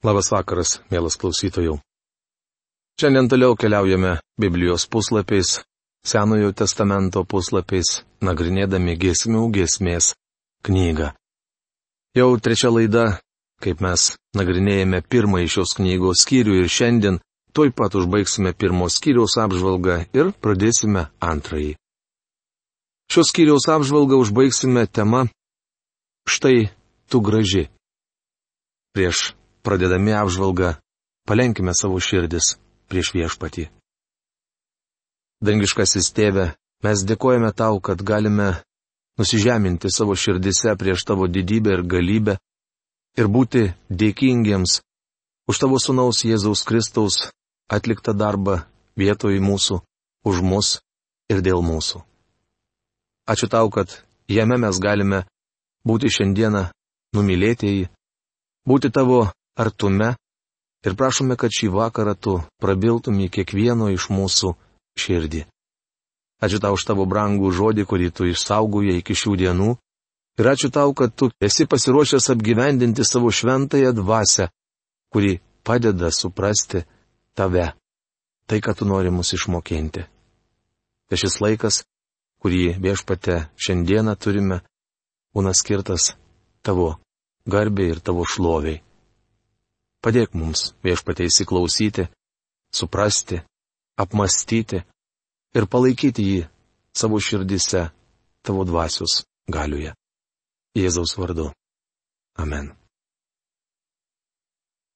Labas vakaras, mielas klausytojų. Šiandien toliau keliaujame Biblijos puslapiais, Senojo testamento puslapiais, nagrinėdami giesmių giesmės knygą. Jau trečia laida, kaip mes nagrinėjame pirmąjį šios knygos skyrių ir šiandien tuoj pat užbaigsime pirmos skyriaus apžvalgą ir pradėsime antrąjį. Šios skyriaus apžvalgą užbaigsime tema Štai tu graži. Prieš pradedami apžvalgą, palenkime savo širdis prieš viešpatį. Dangiškasis tėve, mes dėkojame tau, kad galime nusižeminti savo širdise prieš tavo didybę ir galybę ir būti dėkingiems už tavo sunaus Jėzaus Kristaus atliktą darbą vietoj mūsų, už mus ir dėl mūsų. Ačiū tau, kad jame mes galime būti šiandieną numylėtieji, būti tavo artume ir prašome, kad šį vakarą tu prabiltum į kiekvieno iš mūsų širdį. Ačiū tau už tavo brangų žodį, kurį tu išsaugojai iki šių dienų. Ir ačiū tau, kad tu esi pasiruošęs apgyvendinti savo šventąją dvasę, kuri padeda suprasti tave. Tai, ką tu nori mus išmokinti. Tai šis laikas, kurį viešpate šiandieną turime, būna skirtas tavo garbė ir tavo šloviai. Padėk mums viešpatie įsiklausyti, suprasti, apmastyti ir palaikyti jį savo širdise, tavo dvasios galiuje. Jėzaus vardu. Amen.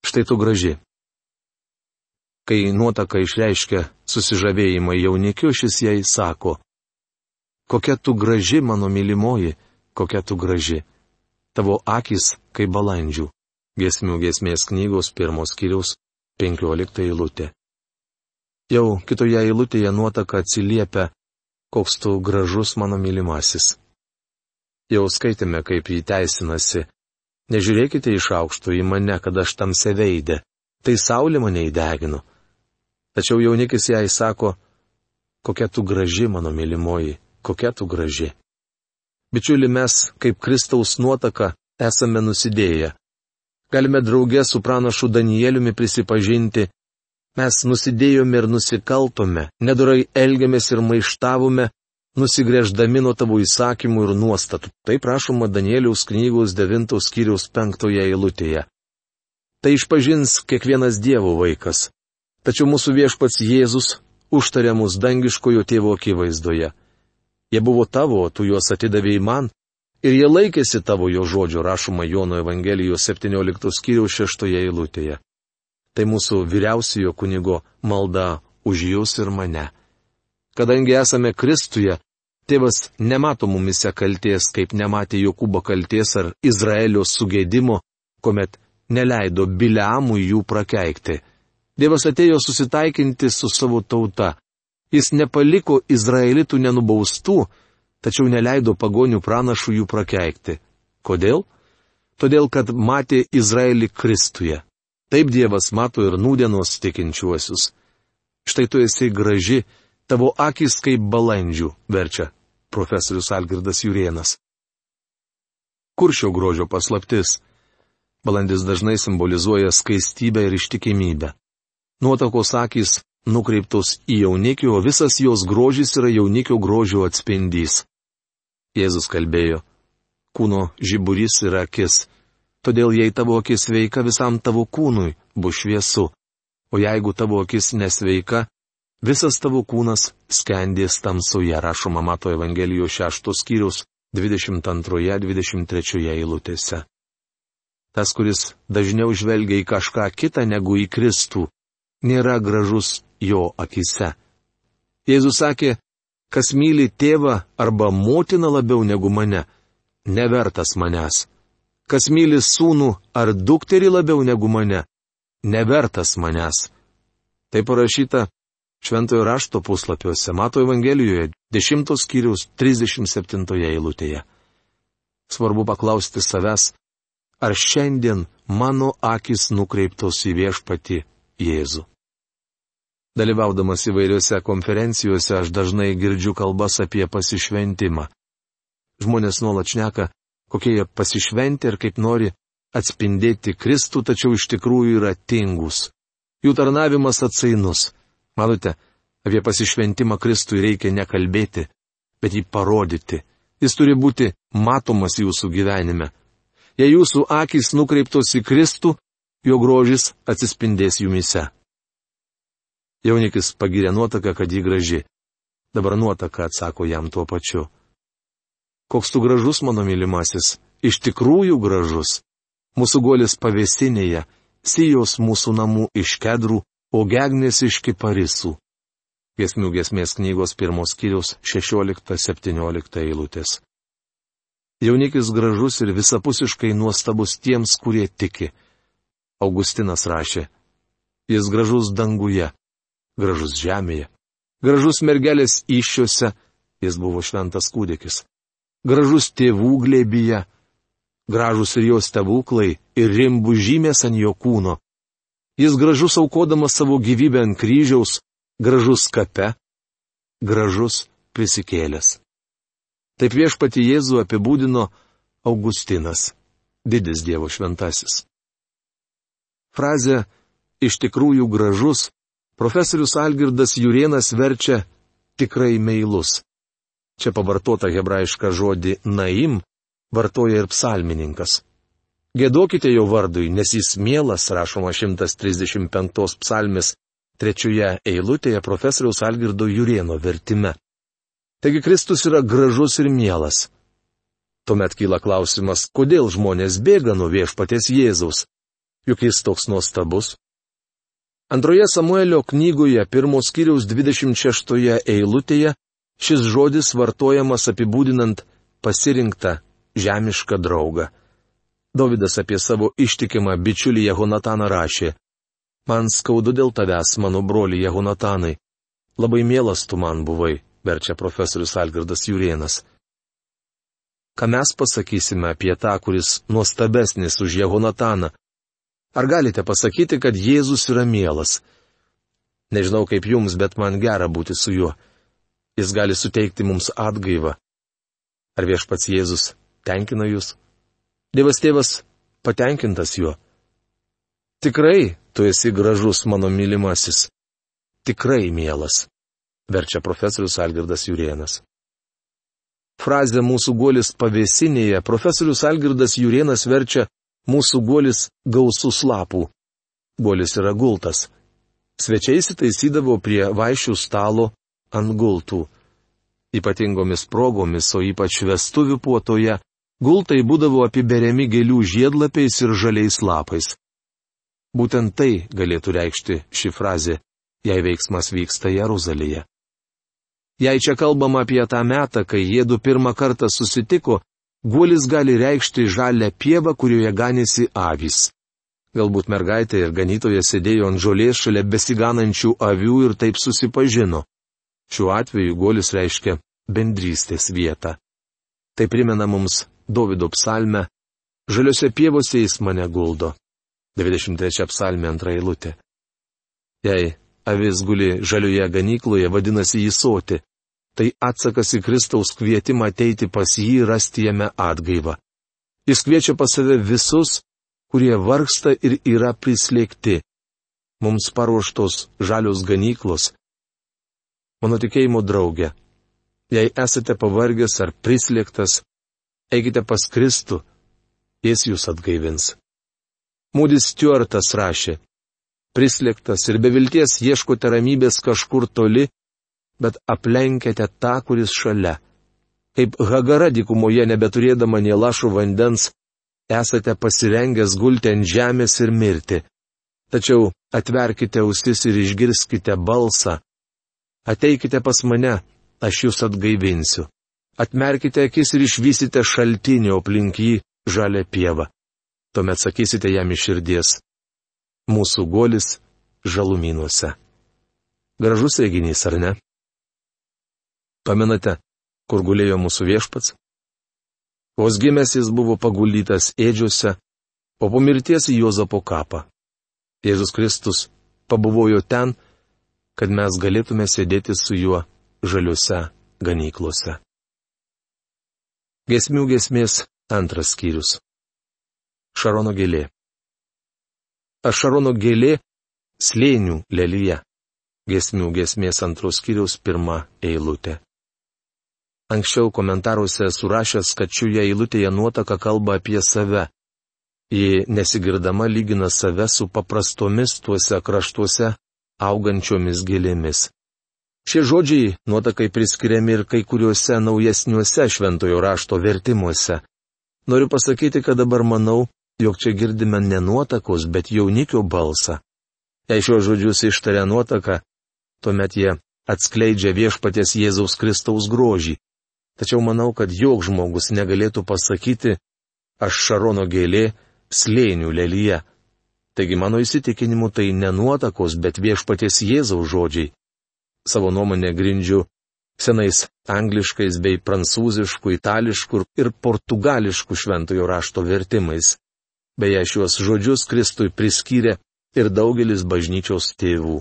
Štai tu graži. Kai nuotaka išreiškia susižavėjimą jaunikiu, šis jai sako, kokia tu graži, mano mylimoji, kokia tu graži. Tavo akis kaip balandžių. Gesmių gesmės knygos pirmos kiriaus 15 eilutė. Jau kitoje eilutėje nuotaka atsiliepia, koks tu gražus mano mylimasis. Jau skaitėme, kaip jį teisinasi. Nežiūrėkite iš aukšto į mane, kad aš tam seveidė, tai saulė mane įdegino. Tačiau jaunikis jai sako, kokia tu graži mano mylimoji, kokia tu graži. Bičiuli mes, kaip Kristaus nuotaka, esame nusidėję galime draugė su pranašu Danieliumi prisipažinti, mes nusidėjome ir nusikaltome, nedorai elgiamės ir maištavome, nusigrėždami nuo tavo įsakymų ir nuostatų. Tai prašoma Danieliaus knygos 9 skyriaus 5 eilutėje. Tai išpažins kiekvienas Dievo vaikas. Tačiau mūsų viešpats Jėzus užtarė mus dangiškojo tėvo akivaizdoje. Jie buvo tavo, tu juos atidavėjai man, Ir jie laikėsi tavo jo žodžio rašoma Jono Evangelijos 17 skyriaus 6 eilutėje. Tai mūsų vyriausiojo kunigo malda už jūs ir mane. Kadangi esame Kristuje, tėvas nemato mumise kalties, kaip nematė Jokūbo kalties ar Izraelio sugėdimo, kuomet neleido Biliamui jų prakeikti. Dievas atėjo susitaikinti su savo tauta. Jis nepaliko Izraelitų nenubaustų, tačiau neleido pagonių pranašų jų prakeikti. Kodėl? Todėl, kad matė Izraelį Kristuje. Taip Dievas mato ir nūdienos tikinčiuosius. Štai tu esi graži, tavo akis kaip balandžių, verčia profesorius Algirdas Jurienas. Kur šio grožio paslaptis? Balandis dažnai simbolizuoja skaistybę ir ištikimybę. Nuotakos akis nukreiptos į jaunikį, o visas jos grožis yra jaunikio grožio atspindys. Jėzus kalbėjo, kūno žiburys yra akis, todėl jei tavo akis sveika, visam tavo kūnui bus šviesu, o jeigu tavo akis nesveika, visas tavo kūnas skendės tamsoje, rašoma Mato Evangelijos 6 skyrius 22-23 eilutėse. Tas, kuris dažniau žvelgia į kažką kitą negu į Kristų, nėra gražus jo akise. Jėzus sakė, kas myli tėvą arba motiną labiau negu mane, nevertas manęs. Kas myli sūnų ar dukterį labiau negu mane, nevertas manęs. Tai parašyta Šventojo rašto puslapiuose, Mato Evangelijoje, 10 skyrius 37 eilutėje. Svarbu paklausti savęs, ar šiandien mano akis nukreiptos į viešpati Jėzų. Dalyvaudamas įvairiose konferencijose aš dažnai girdžiu kalbas apie pasišventimą. Žmonės nuolat šneka, kokie jie pasišventi ir kaip nori atspindėti Kristų, tačiau iš tikrųjų yra tingus. Jų tarnavimas atsainus. Matote, apie pasišventimą Kristui reikia nekalbėti, bet jį parodyti. Jis turi būti matomas jūsų gyvenime. Jei jūsų akis nukreiptos į Kristų, jo grožis atsispindės jumise. Jaunikis pagirė nuotaką, kad ji graži. Dabar nuotaka atsako jam tuo pačiu. Koks tu gražus, mano mylimasis, iš tikrųjų gražus. Mūsų golis pavėsinėje, sijos mūsų namų iš kedrų, o gegnės iš kiparisų. Gesmių gesmės knygos pirmos kiriaus 16-17 eilutės. Jaunikis gražus ir visapusiškai nuostabus tiems, kurie tiki. Augustinas rašė, jis gražus danguje, gražus žemėje, gražus mergelės iššiose, jis buvo šventas kūdikis, gražus tėvų glėbyje, gražus ir jo stebuklai ir rimbų žymės ant jo kūno. Jis gražus aukodamas savo gyvybę ant kryžiaus, gražus kape, gražus prisikėlęs. Taip viešpati Jėzų apibūdino Augustinas, didis Dievo šventasis. Frazę iš tikrųjų gražus profesorius Algirdas Jurienas verčia tikrai meilus. Čia pavartota hebrajiška žodį naim vartoja ir psalmininkas. Gėdokite jo vardui, nes jis mielas, rašoma 135 psalmis trečioje eilutėje profesoriaus Algirdo Jurieno vertime. Taigi Kristus yra gražus ir mielas. Tuomet kyla klausimas, kodėl žmonės bėga nuo viešpaties Jėzaus juk jis toks nuostabus. Antroje Samuelio knygoje pirmos kiriaus 26 eilutėje šis žodis vartojamas apibūdinant pasirinktą žemišką draugą. Davidas apie savo ištikimą bičiulį Jehonataną rašė. Man skaudu dėl tavęs, mano broli Jehonatanai. Labai mielas tu man buvai, verčia profesorius Algirdas Jurienas. Ką mes pasakysime apie tą, kuris nuostabesnis už Jehonataną, Ar galite pasakyti, kad Jėzus yra mielas? Nežinau kaip jums, bet man gera būti su juo. Jis gali suteikti mums atgaivą. Ar viešpats Jėzus tenkina jūs? Dievas tėvas patenkintas juo. Tikrai tu esi gražus mano mylimasis. Tikrai mielas. Verčia profesorius Algirdas Jurienas. Frazę mūsų golis pavėsinėje profesorius Algirdas Jurienas verčia mūsų guolis gausus lapų. Guolis yra gultas. Svečiai įsitaisydavo prie vaišių stalo ant gultų. Ypatingomis progomis, o ypač vestuvių puotoje, gultai būdavo apiberiami gėlių žiedlapiais ir žaliais lapais. Būtent tai galėtų reikšti ši frazė, jei veiksmas vyksta Jeruzalėje. Jei čia kalbama apie tą metą, kai jėdu pirmą kartą susitiko, Guolis gali reikšti žalę pievą, kurioje ganėsi avys. Galbūt mergaitė ir ganytoje sėdėjo ant žolės šalia besiganančių avių ir taip susipažino. Šiuo atveju guolis reiškia bendrystės vietą. Tai primena mums Davido psalmę Žaliuose pievose jis mane guldo. 23 psalmė antra eilutė. Jei avis guli žalioje ganykloje, vadinasi jį soti. Tai atsakas į Kristaus kvietimą ateiti pas jį ir rasti jame atgaivą. Jis kviečia pas save visus, kurie vargsta ir yra prislėgti. Mums paruoštos žalios ganyklos. Mano tikėjimo draugė, jei esate pavargęs ar prislėgtas, eikite pas Kristų, jis jūs atgaivins. Mūdis Stuartas rašė, prislėgtas ir be vilties ieškote ramybės kažkur toli, bet aplenkėte tą, kuris šalia. Kaip Hagara dykumoje nebeturėdama nie lašų vandens, esate pasirengęs gulti ant žemės ir mirti. Tačiau atverkite ausis ir išgirskite balsą. Ateikite pas mane, aš jūs atgaivinsiu. Atmerkite akis ir išvysite šaltinį aplink jį žalę pievą. Tuomet sakysite jam iš širdies. Mūsų golis žalumynuose. Gražus reginys, ar ne? Pamenate, kur gulėjo mūsų viešpats? Vos gimęs jis buvo paguldytas ėdžiuose, o po mirties į Jozapo kapą. Jėzus Kristus pabuvojo ten, kad mes galėtume sėdėti su juo žaliuose ganyklose. Gesmių gesmės antras skyrius. Šarono gėlė. Ašarono gėlė - slėnių lelyje. Gesmių gesmės antros kiriaus pirmą eilutę. Anksčiau komentaruose surašęs, kad šioje eilutėje nuotaka kalba apie save. Ji nesigirdama lygina save su paprastomis tuose kraštuose augančiomis gėlėmis. Šie žodžiai nuotakai priskiriami ir kai kuriuose naujesniuose šventojo rašto vertimuose. Noriu pasakyti, kad dabar manau, jog čia girdime ne nuotakos, bet jaunikio balsą. Jei šios žodžius ištaria nuotaka, tuomet jie atskleidžia viešpaties Jėzaus Kristaus grožį. Tačiau manau, kad jog žmogus negalėtų pasakyti, aš šarono gėlė, slėnių lelyje. Taigi mano įsitikinimu tai ne nuotakos, bet viešpaties Jėzaus žodžiai savo nuomonę grindžiu senais angliškais bei prancūziškų, itališkų ir portugališkų šventojo rašto vertimais. Beje, šiuos žodžius Kristui priskyrė ir daugelis bažnyčios tėvų.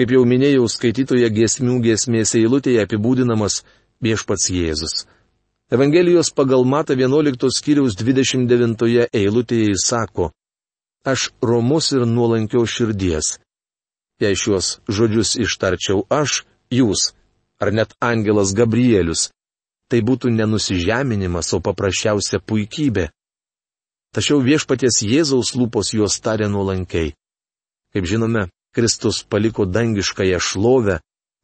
Kaip jau minėjau, skaitytoje giesmių giesmės eilutėje apibūdinamas viešpats Jėzus. Evangelijos pagal Mata 11 skyriaus 29 eilutėje jis sako, Aš romus ir nuolankio širdies, Jei šiuos žodžius ištarčiau aš, jūs, ar net angelas Gabrielius, tai būtų nenusižeminimas, o paprasčiausia puikybė. Tačiau viešpaties Jėzaus lūpos juos tarė nuolankiai. Kaip žinome, Kristus paliko dangiškąją šlovę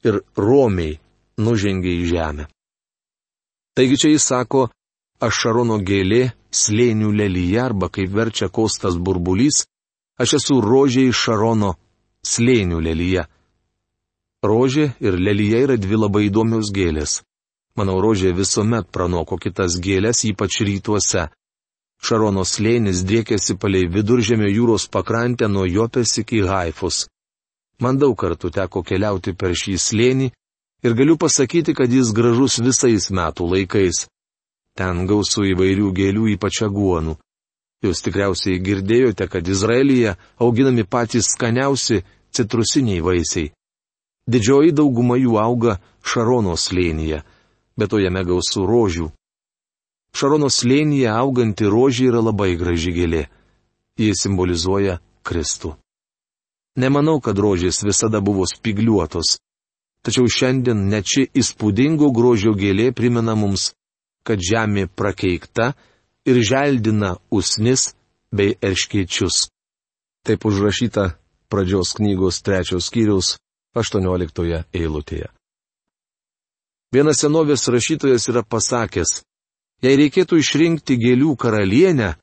ir romiai nužengė į žemę. Taigi čia jis sako, aš šarono gėlė, slėnių lelyje arba kaip verčia kostas burbulys, aš esu rožiai šarono slėnių lelyje. Rožė ir lelyje yra dvi labai įdomios gėlės. Manau, rožė visuomet pranoko kitas gėlės, ypač rytuose. Šarono slėnis driekėsi palei viduržėmio jūros pakrantę nuo Jopės iki Haifus. Man daug kartų teko keliauti per šį slėnį ir galiu pasakyti, kad jis gražus visais metų laikais. Ten gausų įvairių gėlių, ypač aguonų. Jūs tikriausiai girdėjote, kad Izraelyje auginami patys skaniausi citrusiniai vaisiai. Didžioji dauguma jų auga Šarono slėnyje, bet to jame gausų rožių. Šarono slėnyje auganti rožė yra labai graži gėlė. Jie simbolizuoja Kristų. Nemanau, kad rožės visada buvo spigliuotos. Tačiau šiandien net ši įspūdingo grožio gėlė primena mums, kad žemė prakeikta ir želdina usnis bei erškiečius. Taip užrašyta pradžios knygos trečios skyriaus 18 eilutėje. Vienas senovės rašytojas yra pasakęs, jei reikėtų išrinkti gėlių karalienę,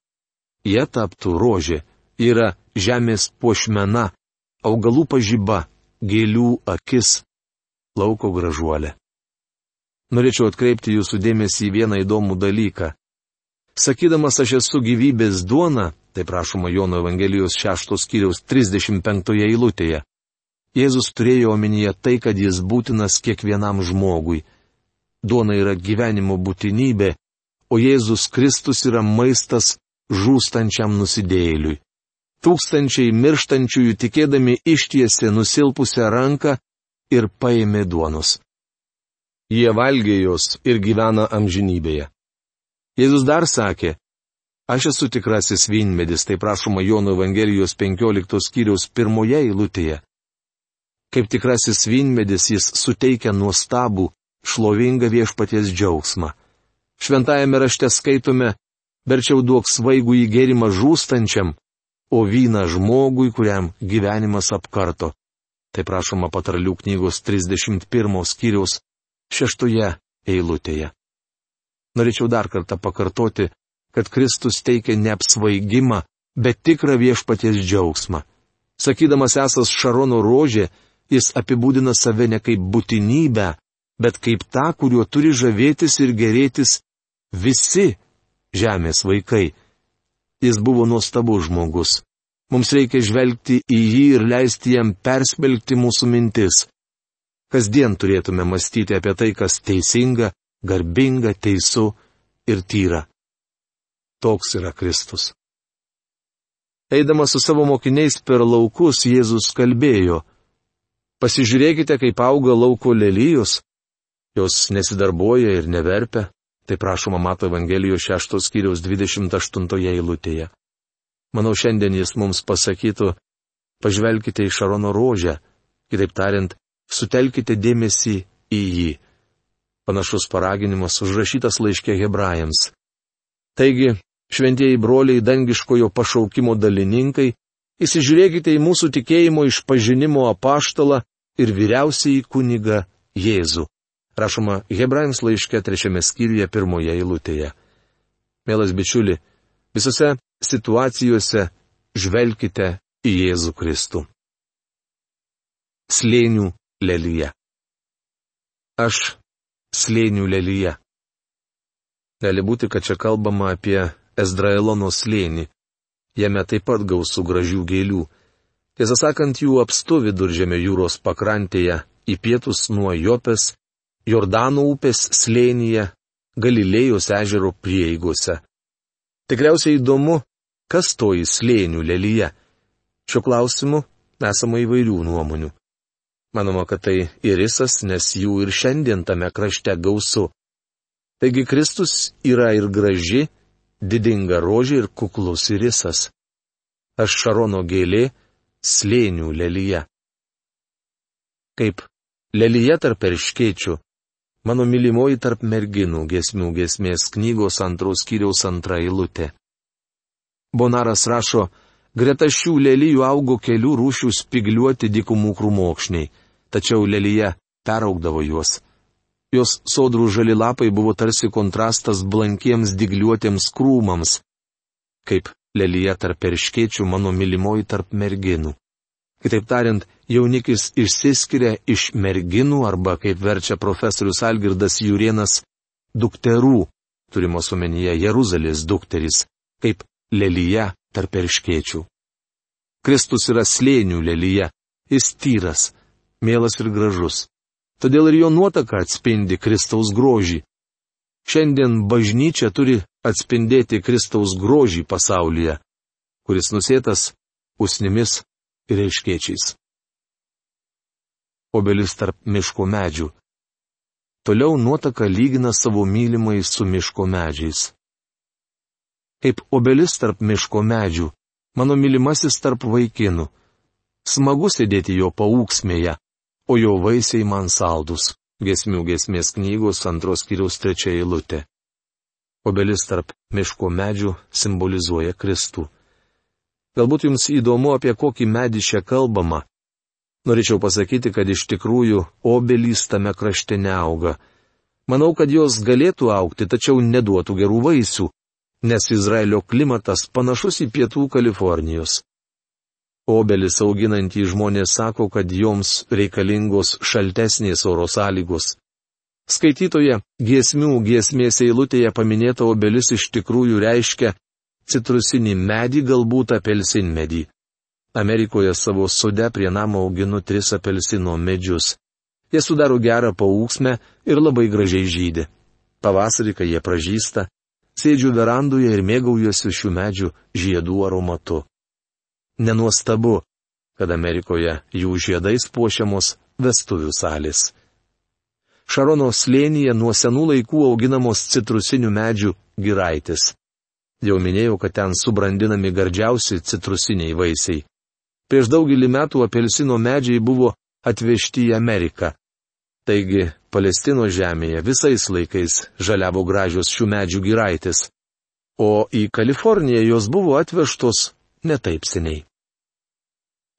jie taptų rožė, yra žemės puošmena, augalų pažyba, gėlių akis, lauko gražuolė. Norėčiau atkreipti jūsų dėmesį į vieną įdomų dalyką. Sakydamas aš esu gyvybės duona, tai prašoma Jono Evangelijos 6 skyriaus 35 eilutėje. Jėzus turėjo omenyje tai, kad jis būtinas kiekvienam žmogui. Duona yra gyvenimo būtinybė, o Jėzus Kristus yra maistas žūstančiam nusidėjėliui. Tūkstančiai mirštančiųjų tikėdami ištiesė nusilpusią ranką ir paėmė duonos. Jie valgė jos ir gyvena amžinybėje. Jėzus dar sakė, aš esu tikrasis vynmedis, tai prašoma Jono Evangelijos 15 skyriaus pirmoje eilutėje. Kaip tikrasis vynmedis jis suteikia nuostabų, šlovingą viešpaties džiaugsmą. Šventajame rašte skaitome, verčiau duok svaigų į gėrimą žūstančiam, o vyną žmogui, kuriam gyvenimas apkarto. Tai prašoma patarlių knygos 31 skyriaus šeštoje eilutėje. Norėčiau dar kartą pakartoti, kad Kristus teikia ne apsvaigimą, bet tikrą viešpaties džiaugsmą. Sakydamas esas Šarono rožė, jis apibūdina save ne kaip būtinybę, bet kaip tą, kuriuo turi žavėtis ir gerėtis visi žemės vaikai. Jis buvo nuostabus žmogus. Mums reikia žvelgti į jį ir leisti jam persmelkti mūsų mintis. Kasdien turėtume mąstyti apie tai, kas teisinga, garbinga, teisu ir tyra. Toks yra Kristus. Eidamas su savo mokiniais per laukus, Jėzus kalbėjo, pasižiūrėkite, kaip auga lauko lelyjos, jos nesidarbuoja ir neverpia, Tai prašoma Mato Evangelijos 6 skyriaus 28 eilutėje. Manau, šiandien jis mums pasakytų, pažvelkite į Šarono rožę, kitaip tariant, sutelkite dėmesį į jį. Panašus paraginimas užrašytas laiškė hebrajams. Taigi, šventieji broliai dangiškojo pašaukimo dalininkai, įsižiūrėkite į mūsų tikėjimo išpažinimo apaštalą ir vyriausiai kunigą Jėzų. Rašoma Hebrajams laiške trečiame skyriuje pirmoje eilutėje. Mielas bičiuli, visose situacijose žvelkite į Jėzų Kristų. Slėnių lelyje. Aš slėnių lelyje. Gali būti, kad čia kalbama apie Ezdraelono slėnį. Jame taip pat gausų gražių gėlių. Tiesą sakant, jų apstu viduržėmio jūros pakrantėje, į pietus nuo Jopės, Jordano upės slėnyje, Galilėjos ežero prieigose. Tikriausiai įdomu, kas toji slėnių lelyje. Šiuo klausimu esama įvairių nuomonių. Manoma, kad tai irisas, nes jų ir šiandien tame krašte gausu. Taigi Kristus yra ir graži, didinga rožė ir kuklus irisas. Aš šarono gėlė, slėnių lelyje. Kaip lelyje tarp erškėčių, mano mylimoji tarp merginų gesmių gesmės knygos antros kiriaus antra eilutė. Bonaras rašo, greta šių lelyjų augo kelių rūšių spigliuoti dikumų krūmokšniai, tačiau lelyje peraugdavo juos. Jos sodrų žali lapai buvo tarsi kontrastas blankiems digliuotiems krūmams. Kaip lelyje tarp perškėčių mano mylimoji tarp merginų. Kitaip tariant, jaunikis išsiskiria iš merginų arba, kaip verčia profesorius Algirdas Jurienas, dukterų, turimos omenyje Jeruzalės dukteris, kaip lelyje tarp perškėčių. Kristus yra slėnių lelyje, jis tyras, mielas ir gražus todėl ir jo nuotaka atspindi Kristaus grožį. Šiandien bažnyčia turi atspindėti Kristaus grožį pasaulyje, kuris nusėtas usnimis ir aiškiečiais. Obelis tarp miško medžių. Toliau nuotaka lygina savo mylimai su miško medžiais. Kaip obelis tarp miško medžių, mano mylimasis tarp vaikinų. Smagu sėdėti jo paūksmėje, o jo vaisiai man saldus. Gesmių gesmės knygos antros kiriaus trečia eilutė. Obelis tarp miško medžių simbolizuoja Kristų. Galbūt jums įdomu, apie kokį medį čia kalbama. Norėčiau pasakyti, kad iš tikrųjų obelys tame krašte neauga. Manau, kad jos galėtų aukti, tačiau neduotų gerų vaisių, nes Izraelio klimatas panašus į pietų Kalifornijos. Obelis auginantys žmonės sako, kad joms reikalingos šaltesnės oro sąlygos. Skaitytoje giesmių giesmės eilutėje paminėta obelis iš tikrųjų reiškia citrusinį medį, galbūt apelsinmedį. Amerikoje savo sode prie namo auginu tris apelsino medžius. Jie sudaro gerą paūksmę ir labai gražiai žydė. Pavasarį, kai jie pražįsta, sėdžiu verandoje ir mėgaujuosi šių medžių žiedų aromatu. Nenuostabu, kad Amerikoje jų žiedais puošiamos vestuvių salės. Šarono slėnyje nuo senų laikų auginamos citrusinių medžių giraitis. Jau minėjau, kad ten subrandinami gardžiausi citrusiniai vaisiai. Prieš daugelį metų apelsino medžiai buvo atvežti į Ameriką. Taigi, Palestino žemėje visais laikais žaliavo gražios šių medžių giraitis. O į Kaliforniją jos buvo atvežtos netaip seniai.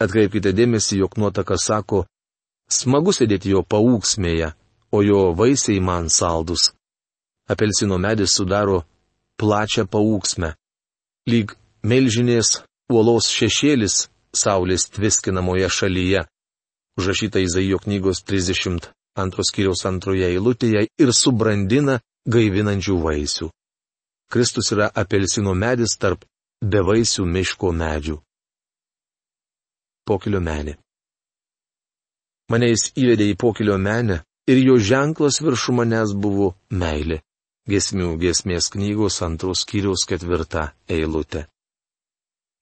Atkreipkite dėmesį, jog nuotaka sako, smagu sėdėti jo paūksmėje, o jo vaisiai man saldus. Apelsino medis sudaro plačią paūksmę. Lyg melžinės uolos šešėlis saulės tviskinamoje šalyje. Užrašyta Izaijo knygos 32 skyriaus antroje eilutėje ir subrandina gaivinančių vaisių. Kristus yra apelsino medis tarp bevaisių miško medžių. Pokilio menė. Mane jis įvedė į pokilio menę ir jo ženklas viršų manęs buvo meilė. Gesmių gesmės knygos antros kiriaus ketvirta eilutė.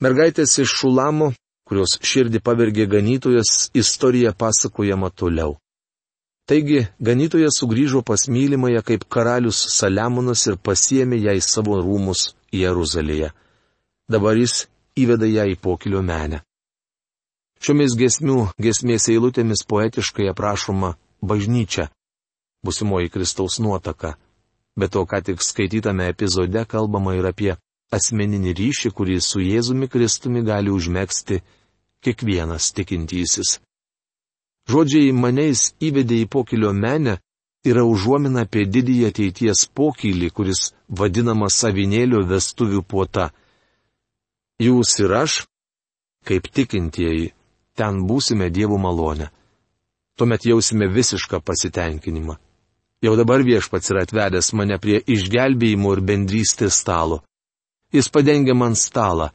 Mergaitės iš Šulamo, kurios širdį pavergė ganytojas, istorija pasakojama toliau. Taigi ganytojas sugrįžo pas mylimąją kaip karalius Saliamonas ir pasiemė ją į savo rūmus Jeruzalėje. Dabar jis įveda ją į pokilio menę. Šiomis gesmių gesmės eilutėmis poetiškai aprašoma bažnyčia, busimoji Kristaus nuotaka. Bet to, ką tik skaitytame epizode, kalbama ir apie asmeninį ryšį, kurį su Jėzumi Kristumi gali užmėgsti kiekvienas tikintysis. Žodžiai maneis įvedė į pokilio menę yra užuomina apie didįjį ateities pokylį, kuris vadinamas savinėlio vestuvių puota. Jūs ir aš, kaip tikintieji, ten būsime Dievo malonę. Tuomet jausime visišką pasitenkinimą. Jau dabar viešpats yra atvedęs mane prie išgelbėjimo ir bendrystės stalo. Jis padengia man stalą,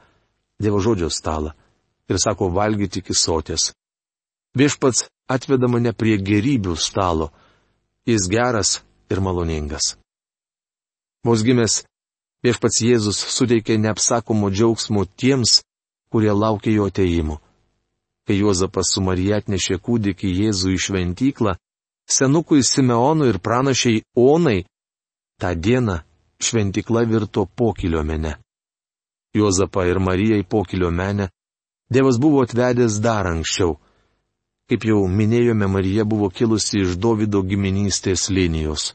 Dievo žodžio stalą, ir sako valgyti iki sotės. Viešpats atveda mane prie gerybių stalo. Jis geras ir maloningas. Vos gimęs, viešpats Jėzus suteikė neapsakomo džiaugsmo tiems, kurie laukia jo ateimų. Kai Juozapas su Marija atnešė kūdikį Jėzų į šventyklą, senukui Simeonui ir pranašiai Onai, tą dieną šventykla virto pokilio mene. Juozapą ir Marijai pokilio menę Dievas buvo atvedęs dar anksčiau Kaip jau minėjome, Marija buvo kilusi iš Davido giminystės linijos.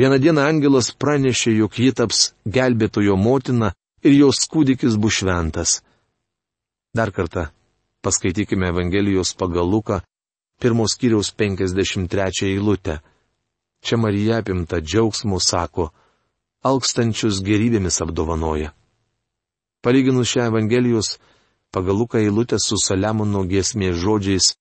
Vieną dieną angelas pranešė, jog ji taps gelbėtojo motina ir jos kūdikis bus šventas. Dar kartą paskaitykime Evangelijos pagal Luką, pirmos kiriaus 53 eilutę. Čia Marija apimta džiaugsmu sako, alkstančius gerybėmis apdovanoja. Palyginus šią Evangelijos pagal Luką eilutę su Saliamono giesmės žodžiais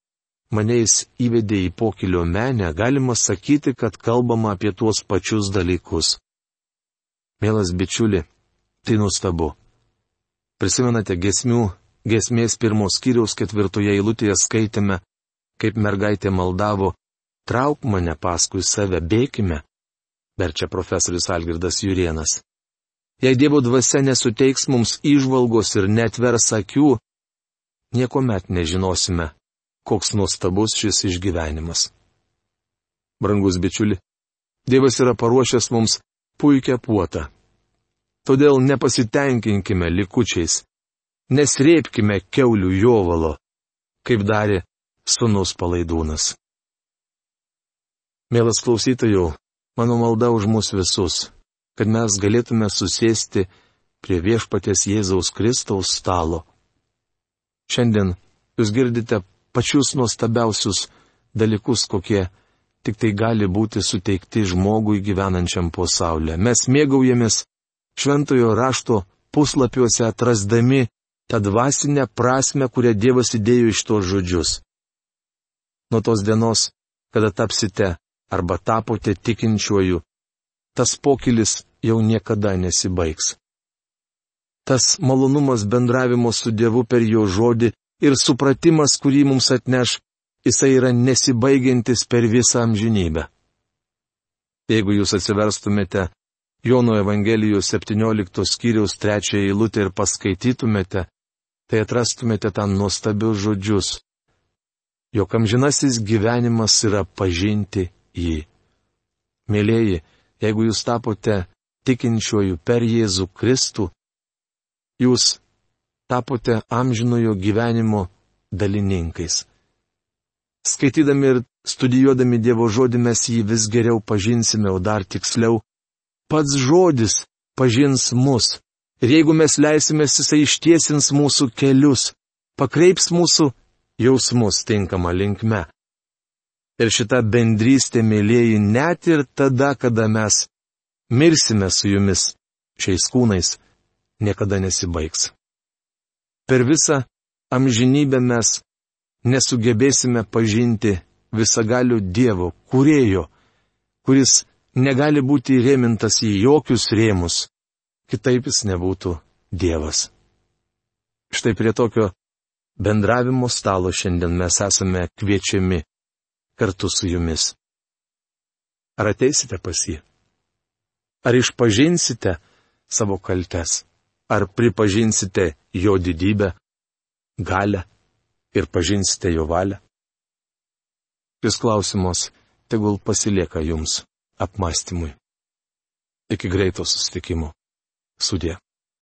mane jis įvedė į pokilio menę, galima sakyti, kad kalbama apie tuos pačius dalykus. Mielas bičiuli, tai nuostabu. Prisimenate gesmių, gesmės pirmos skyriaus ketvirtoje eilutėje skaitėme, kaip mergaitė maldavo, trauk mane paskui save, bėkime, verčia profesorius Algirdas Jurienas. Jei Dievo dvasia nesuteiks mums išvalgos ir netvers akių, nieko met nežinosime, koks nuostabus šis išgyvenimas. Brangus bičiuli, Dievas yra paruošęs mums puikią puotą. Todėl nepasitenkinkime likučiais, nesrėpkime keulių jovalo, kaip darė sunus palaidūnas. Mielas klausytojų, mano malda už mus visus, kad mes galėtume susėsti prie viešpatės Jėzaus Kristaus stalo. Šiandien jūs girdite pačius nuostabiausius dalykus, kokie tik tai gali būti suteikti žmogui gyvenančiam po saulę. Mes mėgaujamės šventojo rašto puslapiuose atrasdami tą dvasinę prasme, kurią Dievas įdėjo iš tos žodžius. Nuo tos dienos, kada tapsite arba tapote tikinčiuoju, tas pokylis jau niekada nesibaigs. Tas malonumas bendravimo su Dievu per jo žodį ir supratimas, kurį mums atneš, jisai yra nesibaigiantis per visą amžinybę. Jeigu jūs atsiverstumėte Jono Evangelijos 17 skyriaus 3 eilutę ir paskaitytumėte, tai atrastumėte ten nuostabius žodžius. Jok amžinasis gyvenimas yra pažinti jį. Mėlyjeji, jeigu jūs tapote tikinčiuoju per Jėzų Kristų, jūs tapote amžinojo gyvenimo dalininkais. Skaitydami ir studijuodami Dievo žodį mes jį vis geriau pažinsime, o dar tiksliau, pats žodis pažins mus. Ir jeigu mes leisimės, jisai ištiesins mūsų kelius, pakreips mūsų jausmus tinkamą linkme. Ir šita bendrystė, mėlyjeji, net ir tada, kada mes mirsime su jumis šiais kūnais, niekada nesibaigs. Per visą amžinybę mes nesugebėsime pažinti visagalių Dievo, kurėjo, kuris negali būti įrėmintas į jokius rėmus, kitaip jis nebūtų Dievas. Štai prie tokio bendravimo stalo šiandien mes esame kviečiami kartu su jumis. Ar ateisite pas jį? Ar išpažinsite savo kaltes? Ar pripažinsite jo didybę, galę ir pažinsite jo valią? Šis klausimas tegul pasilieka jums apmąstymui. Iki greito susitikimo. Sudė.